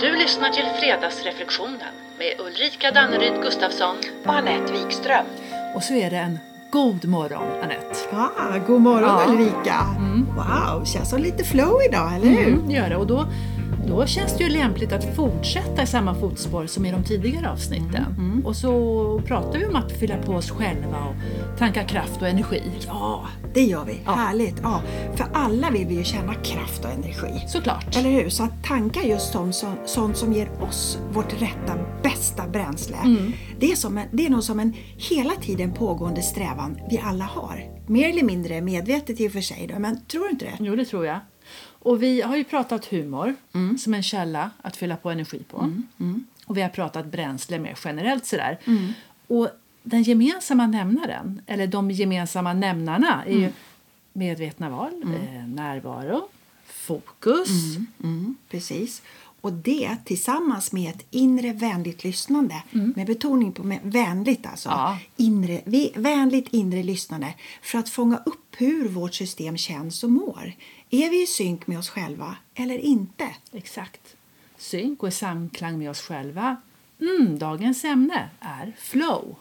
Du lyssnar till Fredagsreflektionen med Ulrika Danneryd Gustafsson. och Anette Wikström. Och så är det en god morgon, Anette. Ja, god morgon Ja. Ulrika! Wow, känns som lite flow idag, eller hur? Mm, gör det. Och då, då känns det ju lämpligt att fortsätta i samma fotspår som i de tidigare avsnitten. Och så pratar vi om att fylla på oss själva och tanka kraft och energi. Ja, det gör vi. Ja. Härligt! Ja, för alla vill vi ju känna kraft och energi. Såklart. Eller hur? Så att tanka just sånt som, sånt som ger oss vårt rätta, bästa bränsle. Det, är som en, det är nog som en hela tiden pågående strävan vi alla har. Mer eller mindre medvetet i och för sig, då, men tror du inte det? Jo, det tror jag. Och vi har ju pratat humor som en källa att fylla på energi på. Och vi har pratat bränsle mer generellt sådär. Och den gemensamma nämnaren, eller de gemensamma nämnarna är ju medvetna val, eh, närvaro, fokus. Mm, precis. Och det tillsammans med ett inre vänligt lyssnande, med betoning på vänligt alltså. Ja. Inre, vänligt inre lyssnande för att fånga upp hur vårt system känns och mår. Är vi i synk med oss själva eller inte? Exakt. Synk och samklang med oss själva. Mm, dagens ämne är flow.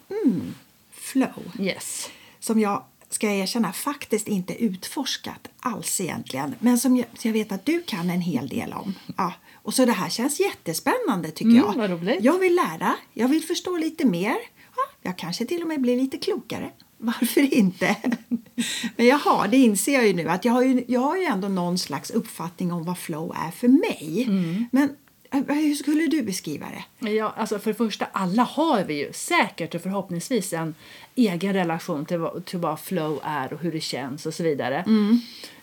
Flow. Yes. Som jag, ska jag erkänna, faktiskt inte utforskat alls egentligen. Men som jag, jag vet att du kan en hel del om. Ja. Och så det här känns jättespännande tycker Mm, jag. vad roligt. Jag vill lära, jag vill förstå lite mer. Ja, jag kanske till och med blir lite klokare. Varför inte? Men jaha, det inser jag ju nu att jag har ju, jag har ju ändå någon slags uppfattning om vad flow är för mig. Mm. Men eh, hur skulle du beskriva det? Ja, alltså för det första, alla har vi ju säkert och förhoppningsvis en egen relation till vad, till vad flow är och hur det känns och så vidare.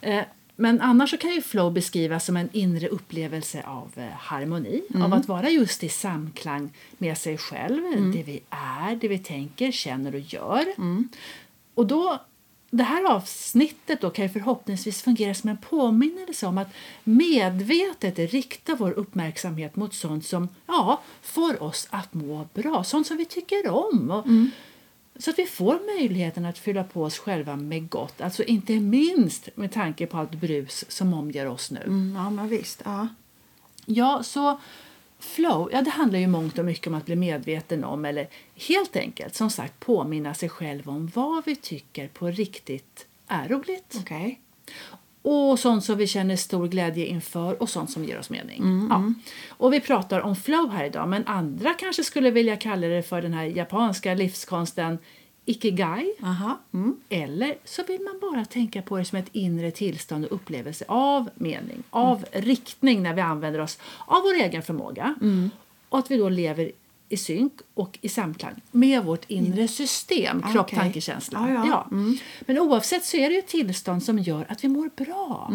Eh, Men annars så kan ju flow beskrivas som en inre upplevelse av eh, harmoni, av att vara just i samklang med sig själv, det vi är, det vi tänker, känner och gör. Och då, det här avsnittet då kan ju förhoppningsvis fungera som en påminnelse om att medvetet rikta vår uppmärksamhet mot sånt som ja, får oss att må bra, sånt som vi tycker om. Och, Så att vi får möjligheten att fylla på oss själva med gott, alltså inte minst med tanke på allt brus som omger oss nu. Mm, ja, men visst. Ja. Ja, så flow, ja det handlar ju mångt och mycket om att bli medveten om eller helt enkelt som sagt påminna sig själv om vad vi tycker på riktigt är roligt. Okej. Och sånt som vi känner stor glädje inför och sånt som ger oss mening. Ja. Och vi pratar om flow här idag men andra kanske skulle vilja kalla det för den här japanska livskonsten ikigai. Aha. Mm. Eller så vill man bara tänka på det som ett inre tillstånd och upplevelse av mening, av riktning när vi använder oss av vår egen förmåga. Och att vi då lever i synk och i samklang med vårt inre system, kropp, Okej. tanke, känsla. Ja, ja. Men oavsett så är det ett tillstånd som gör att vi mår bra.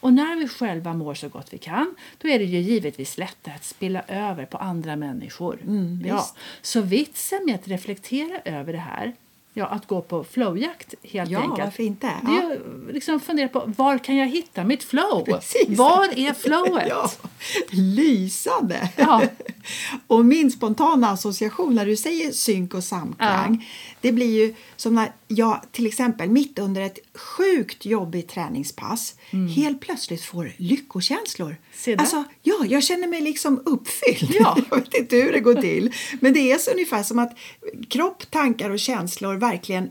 Och när vi själva mår så gott vi kan, då är det ju givetvis lättare att spilla över på andra människor. ja. visst. Så vitsen med att reflektera över det här, ja, att gå på flowjakt helt Ja, enkelt. varför inte? Det är liksom fundera på var kan jag hitta mitt flow? Precis. Var är flowet? Ja, lysande! Ja. Och min spontana association när du säger synk och samklang det blir ju som när jag till exempel mitt under ett sjukt jobbigt träningspass helt plötsligt får lyckokänslor. Mm. Alltså, ja, jag känner mig liksom uppfylld. Ja. jag vet inte hur det går till. Men det är så ungefär som att kropp, tankar och känslor verkligen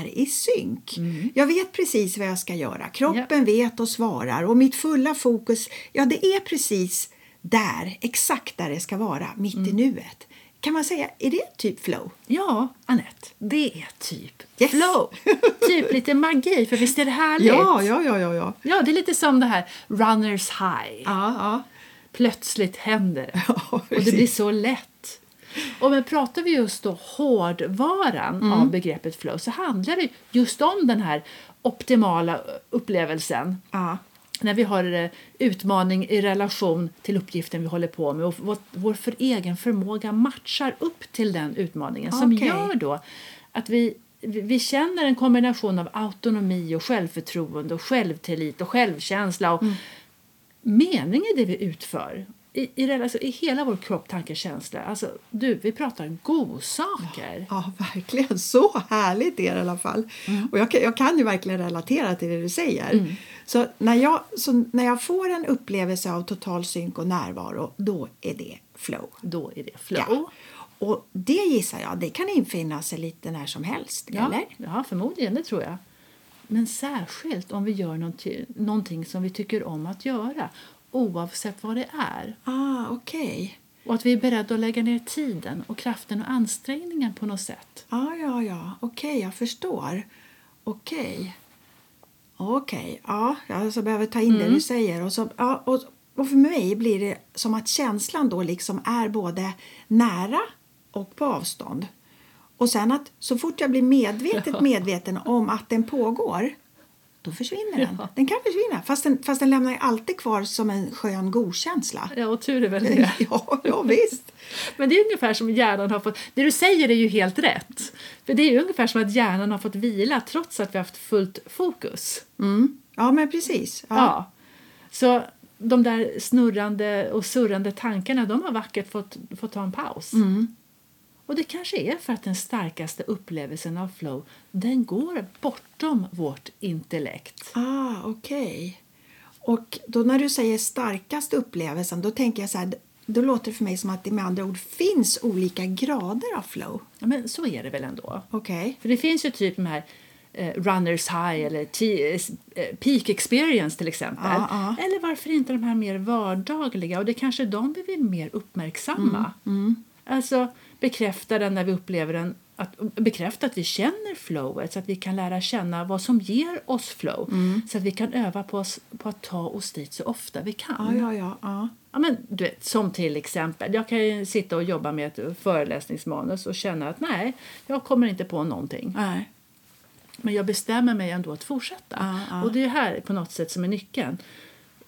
är i synk. Mm. Jag vet precis vad jag ska göra. Kroppen vet och svarar och mitt fulla fokus, ja det är precis där, exakt där det ska vara, mitt Mm. i nuet. Kan man säga, är det typ flow? Ja, Annette, det är typ Yes. flow. typ lite magi, för visst är det härligt? Ja, ja, ja, ja, ja. Ja, det är lite som det här runners high. Ja, ja. Plötsligt händer det. Ja, och det blir så lätt. Och men pratar vi just då hårdvaran Mm. av begreppet flow så handlar det just om den här optimala upplevelsen. ja. När vi har eh, utmaning i relation till uppgiften vi håller på med och vår, vår för egen förmåga matchar upp till den utmaningen som Okej. gör då att vi, vi känner en kombination av autonomi och självförtroende och självtillit och självkänsla och mening i det vi utför. I, i, alltså, i hela vår kropp, tanke, känsla. Alltså, du, vi pratar godsaker. Ja, verkligen. Så härligt är det i alla fall. Mm. Och jag, jag, kan ju verkligen relatera till det du säger. Mm. Så, när jag, så när jag får en upplevelse av total synk och närvaro, då är det flow. Då är det flow. Ja. Och det gissar jag, det kan infinna sig lite när som helst, ja, eller? Ja, förmodligen, det tror jag. Men särskilt om vi gör någonting, någonting som vi tycker om att göra oavsett vad det är. Ah, okay. Och att vi är beredda att lägga ner tiden och kraften och ansträngningen på något sätt. Ah, ja, ja, okej, okay, jag förstår. Okej. Okay. Okej, ja, jag behöver ta in mm. det du säger. Och, så, ja, och, och för mig blir det som att känslan då liksom är både nära och på avstånd. Och sen att så fort jag blir medvetet medveten om att den pågår då försvinner den. Ja. Den kan försvinna, fast den, fast den lämnar alltid kvar som en skön godkänsla. Ja, och tur är väl det. ja, ja, visst. Men det är ungefär som hjärnan har fått... Det du säger är ju helt rätt. För det är ungefär som att hjärnan har fått vila trots att vi har haft fullt fokus. Mm. Ja, men precis. Ja. ja. Så de där snurrande och surrande tankarna, de har vackert fått, fått ta en paus. Mm. Och det kanske är för att den starkaste upplevelsen av flow den går bortom vårt intellekt. Ah, okej. Okay. Och då när du säger starkaste upplevelsen då tänker jag så här, då låter det för mig som att det med andra ord finns olika grader av flow. Ja, men så är det väl ändå. Okay. För det finns ju typ de här eh, runners high eller eh, peak experience till exempel. Ah, ah. Eller varför inte de här mer vardagliga och det är kanske de vi vill mer uppmärksamma. Mm, mm. Alltså bekräfta den när vi upplever den att bekräfta att vi känner flowet så att vi kan lära känna vad som ger oss flow mm. så att vi kan öva på, oss, på att ta oss dit så ofta vi kan. Ja, ja, ja, ja. ja men, du vet, som till exempel, jag kan sitta och jobba med ett föreläsningsmanus och känna att nej, jag kommer inte på någonting. Nej. Men jag bestämmer mig ändå att fortsätta. Ja, ja. Och det är här på något sätt som är nyckeln.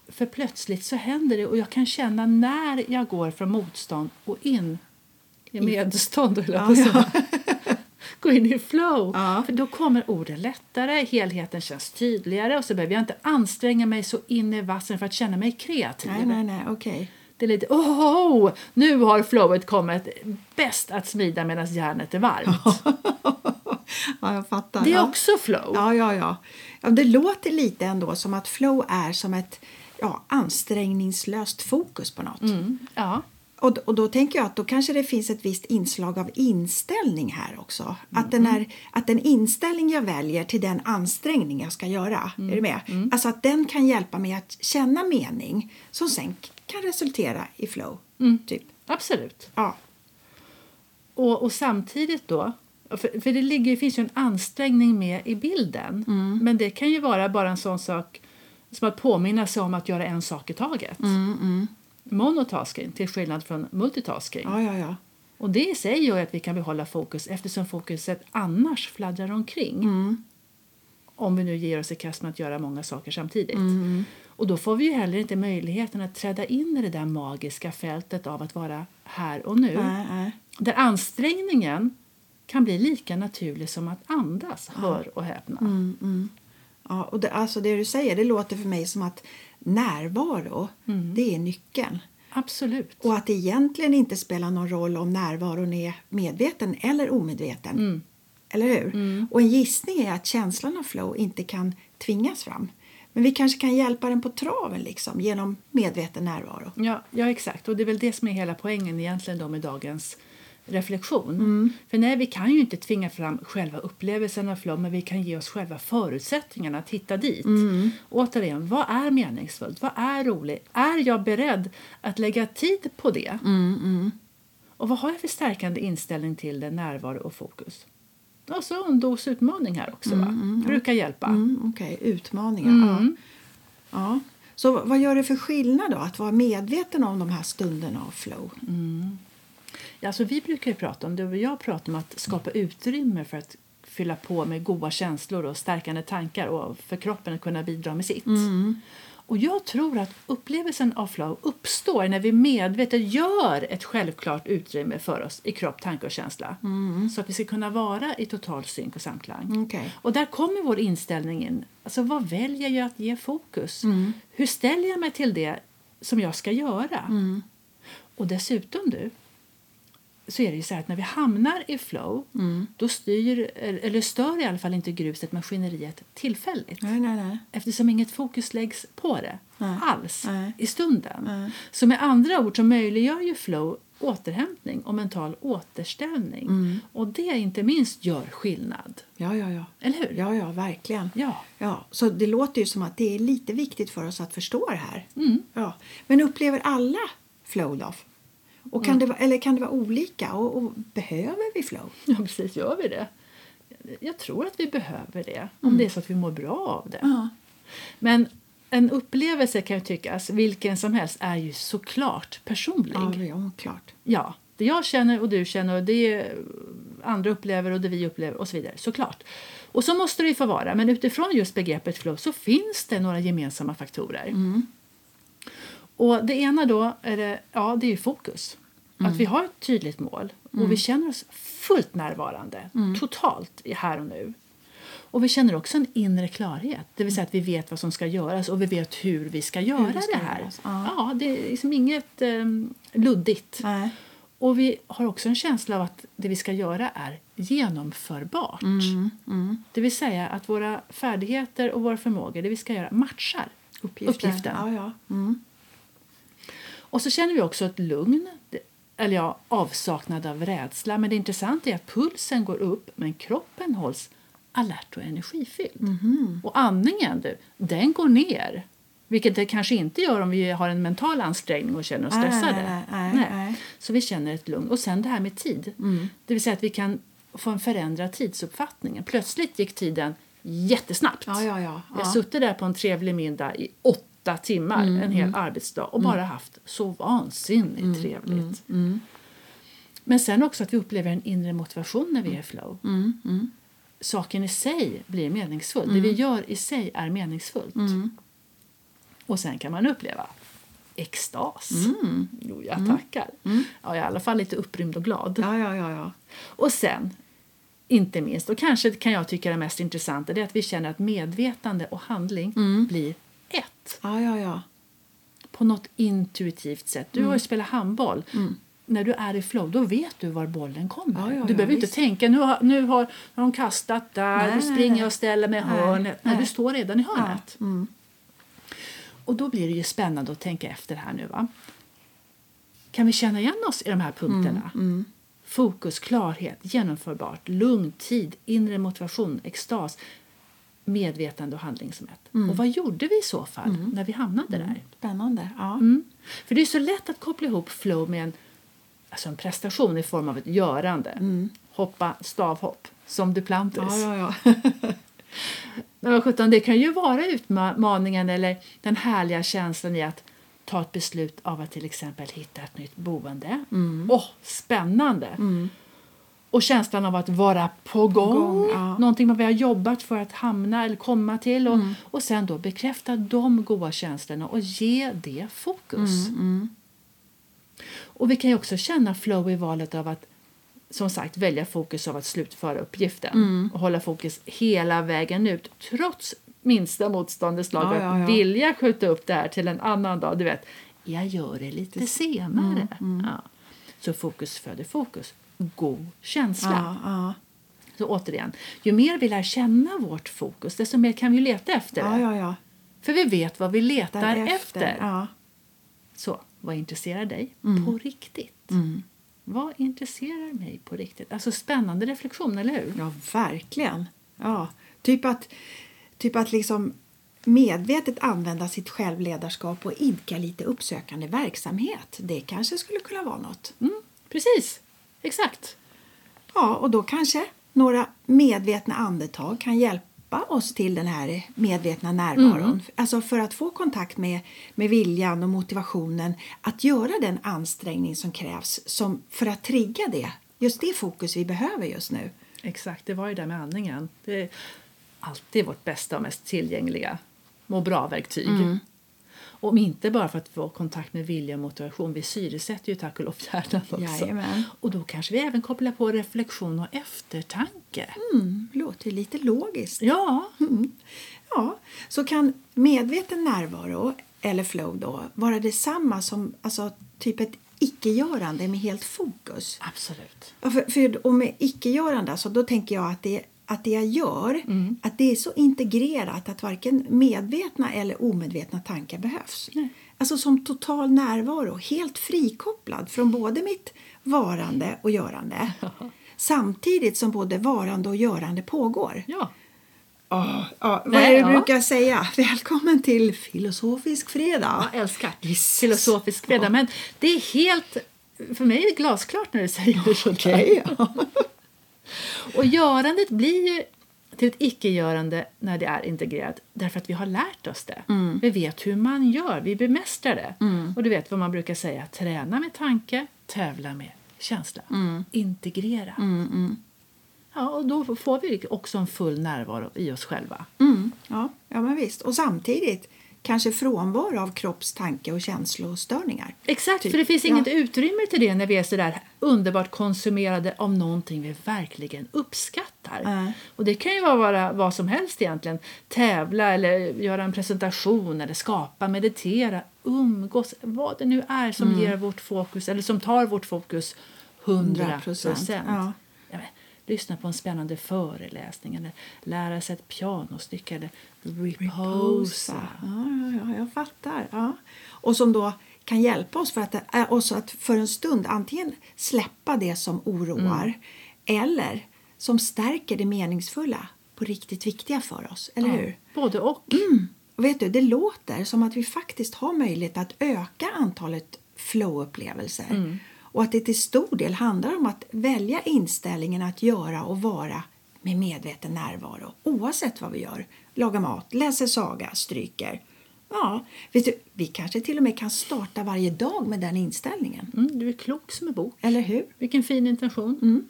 För plötsligt så händer det och jag kan känna när jag går från motstånd och in i medstånd, höll jag på ja, ja. Gå in i flow. Ja. För då kommer orden lättare, helheten känns tydligare och så behöver jag inte anstränga mig så in i vassen för att känna mig kreativ. Nej, nej, nej, okay. Det är lite, oh, nu har flowet kommit. Bäst att smida medan järnet är varmt. ja, jag fattar. Det är också flow. Ja, ja, ja, ja. Det låter lite ändå som att flow är som ett ja, ansträngningslöst fokus på något. Mm, ja. Och, och då tänker jag att då kanske det finns ett visst inslag av inställning här också. Mm. Att, den är, att den inställning jag väljer till den ansträngning jag ska göra, mm. är du med? Mm. Alltså att den kan hjälpa mig att känna mening som sen kan resultera i flow. Mm. Typ. Absolut. Ja. Och, och samtidigt då, för, för det ligger, finns ju en ansträngning med i bilden. Mm. Men det kan ju vara bara en sån sak som att påminna sig om att göra en sak i taget. Mm, mm monotasking till skillnad från multitasking. Ja, ja, ja. Och det i sig gör att vi kan behålla fokus eftersom fokuset annars fladdrar omkring. Mm. Om vi nu ger oss i kast med att göra många saker samtidigt. Mm. Och då får vi ju heller inte möjligheten att träda in i det där magiska fältet av att vara här och nu. Äh, äh. Där ansträngningen kan bli lika naturlig som att andas, ja. hör och häpna. Mm, mm. Ja, och det, alltså det du säger det låter för mig som att närvaro, mm. det är nyckeln. Absolut. Och att det egentligen inte spelar någon roll om närvaron är medveten eller omedveten. Mm. Eller hur? Mm. Och en gissning är att känslan av flow inte kan tvingas fram. Men vi kanske kan hjälpa den på traven liksom, genom medveten närvaro. Ja, ja, exakt. Och det är väl det som är hela poängen egentligen då med dagens reflektion. Mm. För nej, vi kan ju inte tvinga fram själva upplevelsen av flow men vi kan ge oss själva förutsättningarna att hitta dit. Mm. Återigen, vad är meningsfullt? Vad är roligt? Är jag beredd att lägga tid på det? Mm, mm. Och vad har jag för stärkande inställning till det, närvaro och fokus? Och så en dos utmaning här också. Va? Mm, mm, Brukar hjälpa. Mm, Okej, okay. utmaningar. Ja. Ja. Så vad gör det för skillnad då att vara medveten om de här stunderna av flow? Mm. Alltså, vi brukar prata om det och jag pratar om att skapa utrymme för att fylla på med goda känslor och stärkande tankar och för kroppen att kunna bidra med sitt. Mm. Och jag tror att upplevelsen av flow uppstår när vi medvetet gör ett självklart utrymme för oss i kropp, tanke och känsla. Mm. Så att vi ska kunna vara i total synk och samklang. Okay. Och där kommer vår inställning in. Alltså vad väljer jag att ge fokus? Mm. Hur ställer jag mig till det som jag ska göra? Mm. Och dessutom du, så är det ju så att när vi hamnar i flow då styr, eller stör i alla fall inte gruset maskineriet tillfälligt. Nej, nej, nej. Eftersom inget fokus läggs på det Nej. alls Nej. i stunden. Nej. Så med andra ord så möjliggör ju flow återhämtning och mental återställning. Mm. Och det inte minst gör skillnad. Ja, ja, ja. Eller hur? Ja, ja, verkligen. Ja. Ja, så det låter ju som att det är lite viktigt för oss att förstå det här. Mm. Ja. Men upplever alla flow då? Och kan det vara, eller kan det vara olika? Och, och behöver vi flow? ja, precis. Gör vi det? Jag tror att vi behöver det, om det är så att vi mår bra av det. Mm. Ja. Men en upplevelse kan ju tyckas, vilken som helst, är ju såklart personlig. Ja, ja, klart. Ja, det jag känner och du känner och det andra upplever och det vi upplever och så vidare. Såklart. Och så måste det ju få vara. Men utifrån just begreppet flow så finns det några gemensamma faktorer. Och det ena då är, det, ja, det är ju fokus. Att vi har ett tydligt mål och vi känner oss fullt närvarande, totalt i här och nu. Och vi känner också en inre klarhet, det vill säga att vi vet vad som ska göras och vi vet hur vi ska göra det ska det här. göras, ja. Ja, det är liksom inget um, luddigt. Nej. Och vi har också en känsla av att det vi ska göra är genomförbart. Mm, Det vill säga att våra färdigheter och våra förmågor, det vi ska göra, matchar Uppgiften. uppgiften. Ja, ja. Mm. Och så känner vi också ett lugn, eller ja, avsaknad av rädsla. Men det intressanta är att pulsen går upp men kroppen hålls alert och energifylld. Mhm. Och andningen, du, den går ner. Vilket det kanske inte gör om vi har en mental ansträngning och känner oss stressade. nej, nej, nej, nej. Så vi känner ett lugn. Och sen det här med tid. Det vill säga att vi kan få en förändrad tidsuppfattning. Plötsligt gick tiden jättesnabbt. Ja, ja, ja. Jag suttit där på en trevlig middag i åtta timmar, en hel arbetsdag och bara haft så vansinnigt trevligt. Men sen också att vi upplever en inre motivation när vi är i flow. Saken i sig blir meningsfull. Det vi gör i sig är meningsfullt. Och sen kan man uppleva extas. Jo, jag tackar. Ja, jag är i alla fall lite upprymd och glad. Ja, ja, ja, ja. Och sen, inte minst, och kanske kan jag tycka det mest intressanta, det är att vi känner att medvetande och handling blir ett. Ja, ja, ja. På något intuitivt sätt. Du har ju spelat handboll. När du är i flow, då vet du var bollen kommer. Ja, ja, du behöver inte visst. tänka, nu har, nu har, har de kastat där, Nej, nej, springer jag och ställer mig i hörnet. Nej, du står redan i hörnet. Mm. Och då blir det ju spännande att tänka efter här nu. Va? Kan vi känna igen oss i de här punkterna? Mm, Fokus, klarhet, genomförbart, lugn, tid, inre motivation, extas, medvetande och handling som ett. Mm. Och vad gjorde vi i så fall när vi hamnade där? Spännande. Ja. Mm. För det är så lätt att koppla ihop flow med en, alltså en prestation i form av ett görande. Hoppa stavhopp, som Duplantis. Mm. Ja, ja, ja. Men sjutton, det kan ju vara utmaningen eller den härliga känslan i att ta ett beslut av att till exempel hitta ett nytt boende. Åh, spännande! Och känslan av att vara på gång, gång, ja. någonting man vi har jobbat för att hamna eller komma till och, och sen då bekräfta de goda känslorna och ge det fokus. Och vi kan ju också känna flow i valet av att som sagt välja fokus av att slutföra uppgiften och hålla fokus hela vägen ut trots minsta motståndets lag Ja, att ja, ja. vilja skjuta upp det här till en annan dag. Du vet, jag gör det lite senare. Ja. Så fokus föder fokus. God känsla. Ja, ja. Så återigen, ju mer vi lär känna vårt fokus desto mer kan vi leta efter det. ja. För vi vet vad vi letar Därefter. efter. Så, vad intresserar dig Mm. på riktigt? Vad intresserar mig på riktigt? Alltså spännande reflektion, eller hur? ja, verkligen. Ja. Typ att, typ att liksom medvetet använda sitt självledarskap och idka lite uppsökande verksamhet. Det kanske skulle kunna vara något. Mm, precis, exakt. Ja, och då kanske några medvetna andetag kan hjälpa oss till den här medvetna närvaron. Alltså för att få kontakt med, med viljan och motivationen att göra den ansträngning som krävs som, för att trigga det. Just det fokus vi behöver just nu. Exakt, det var ju det med andningen. Det är alltid vårt bästa och mest tillgängliga må bra-verktyg. Och inte bara för att få kontakt med vilja och motivation. Vi syresätter ju tack och lov hjärnan också. Jajamän. Och då kanske vi även kopplar på reflektion och eftertanke. Mm, låter lite logiskt. Ja, Mm. Ja, så kan medveten närvaro eller flow då vara detsamma som alltså, typ ett icke-görande med helt fokus. Absolut. För, för, och med icke-görande, alltså, då tänker jag att det, att det jag gör att det är så integrerat att varken medvetna eller omedvetna tankar behövs. Nej. Alltså som total närvaro, helt frikopplad från både mitt varande och görande. Samtidigt som både varande och görande pågår. Ja. Ja, ja, vad är det du ja. brukar säga? Välkommen till Filosofisk fredag. Jag älskar Yes. filosofisk fredag. Men det är helt, för mig är det glasklart när du säger där. Okej, ja. Och görandet blir ju till ett icke-görande när det är integrerat därför att vi har lärt oss det. Vi vet hur man gör, vi bemästrar det. Och du vet vad man brukar säga, träna med tanke, tävla med känsla. Integrera. Ja, och då får vi också en full närvaro i oss själva. Mm, ja, ja, men visst. Och samtidigt kanske frånvaro av kropps-, tanke och känslostörningar. Exakt, Typ, för det finns ja. inget utrymme till det när vi är så där underbart konsumerade av någonting vi verkligen uppskattar. Nej. Och det kan ju vara vara vad som helst egentligen. Tävla eller göra en presentation eller skapa, meditera, umgås, vad det nu är som Mm. ger vårt fokus eller som tar vårt fokus 100 procent. Ja. Ja, lyssna på en spännande föreläsning eller lära sig ett pianostycke eller reposa. Ja, ja, ja, jag fattar. Ja. Och som då kan hjälpa oss för att, äh, oss att för en stund antingen släppa det som oroar Mm. eller som stärker det meningsfulla på riktigt viktiga för oss. Eller hur? Både och. Och vet du, det låter som att vi faktiskt har möjlighet att öka antalet flow-upplevelser. Mm. Och att det till stor del handlar om att välja inställningen att göra och vara med medveten närvaro. Oavsett vad vi gör. Lagar mat, läser saga, stryker. Ja, vet du, vi kanske till och med kan starta varje dag med den inställningen. Mm, du är klok som en bok. Eller hur? Vilken fin intention.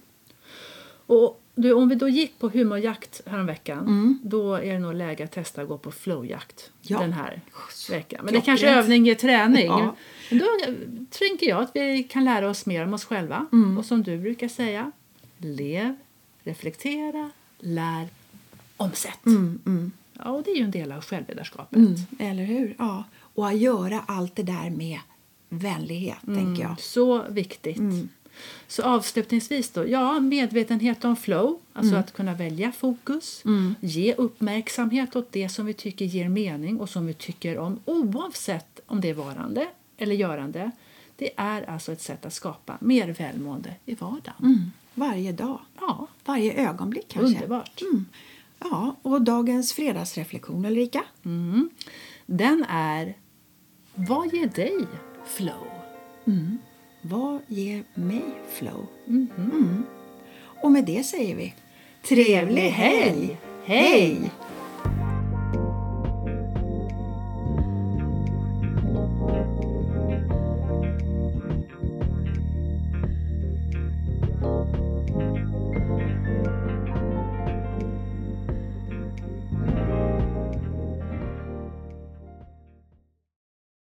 Och du, om vi då gick på humorjakt häromveckan då är det nog läge att testa att gå på flowjakt Ja. den här veckan. Men det Klockrent. kanske övning ger träning. Ja. Men då tänker jag att vi kan lära oss mer om oss själva. Och som du brukar säga, lev, reflektera, lär, omsätt. Ja, och det är ju en del av självledarskapet. Mm, eller hur? Ja. Och att göra allt det där med vänlighet, tänker jag. Så viktigt. Så avslutningsvis då, ja, medvetenhet om flow, alltså att kunna välja fokus, ge uppmärksamhet åt det som vi tycker ger mening och som vi tycker om oavsett om det är varande eller görande. Det är alltså ett sätt att skapa mer välmående i vardagen. Mm. Varje dag. Ja, Varje ögonblick kanske. underbart. Mm. Ja, och dagens fredagsreflektion Ulrika? Mm. Den är Vad ger dig flow? Vad ger mig flow? Mhm. Mm. Och med det säger vi trevlig helg! Hej!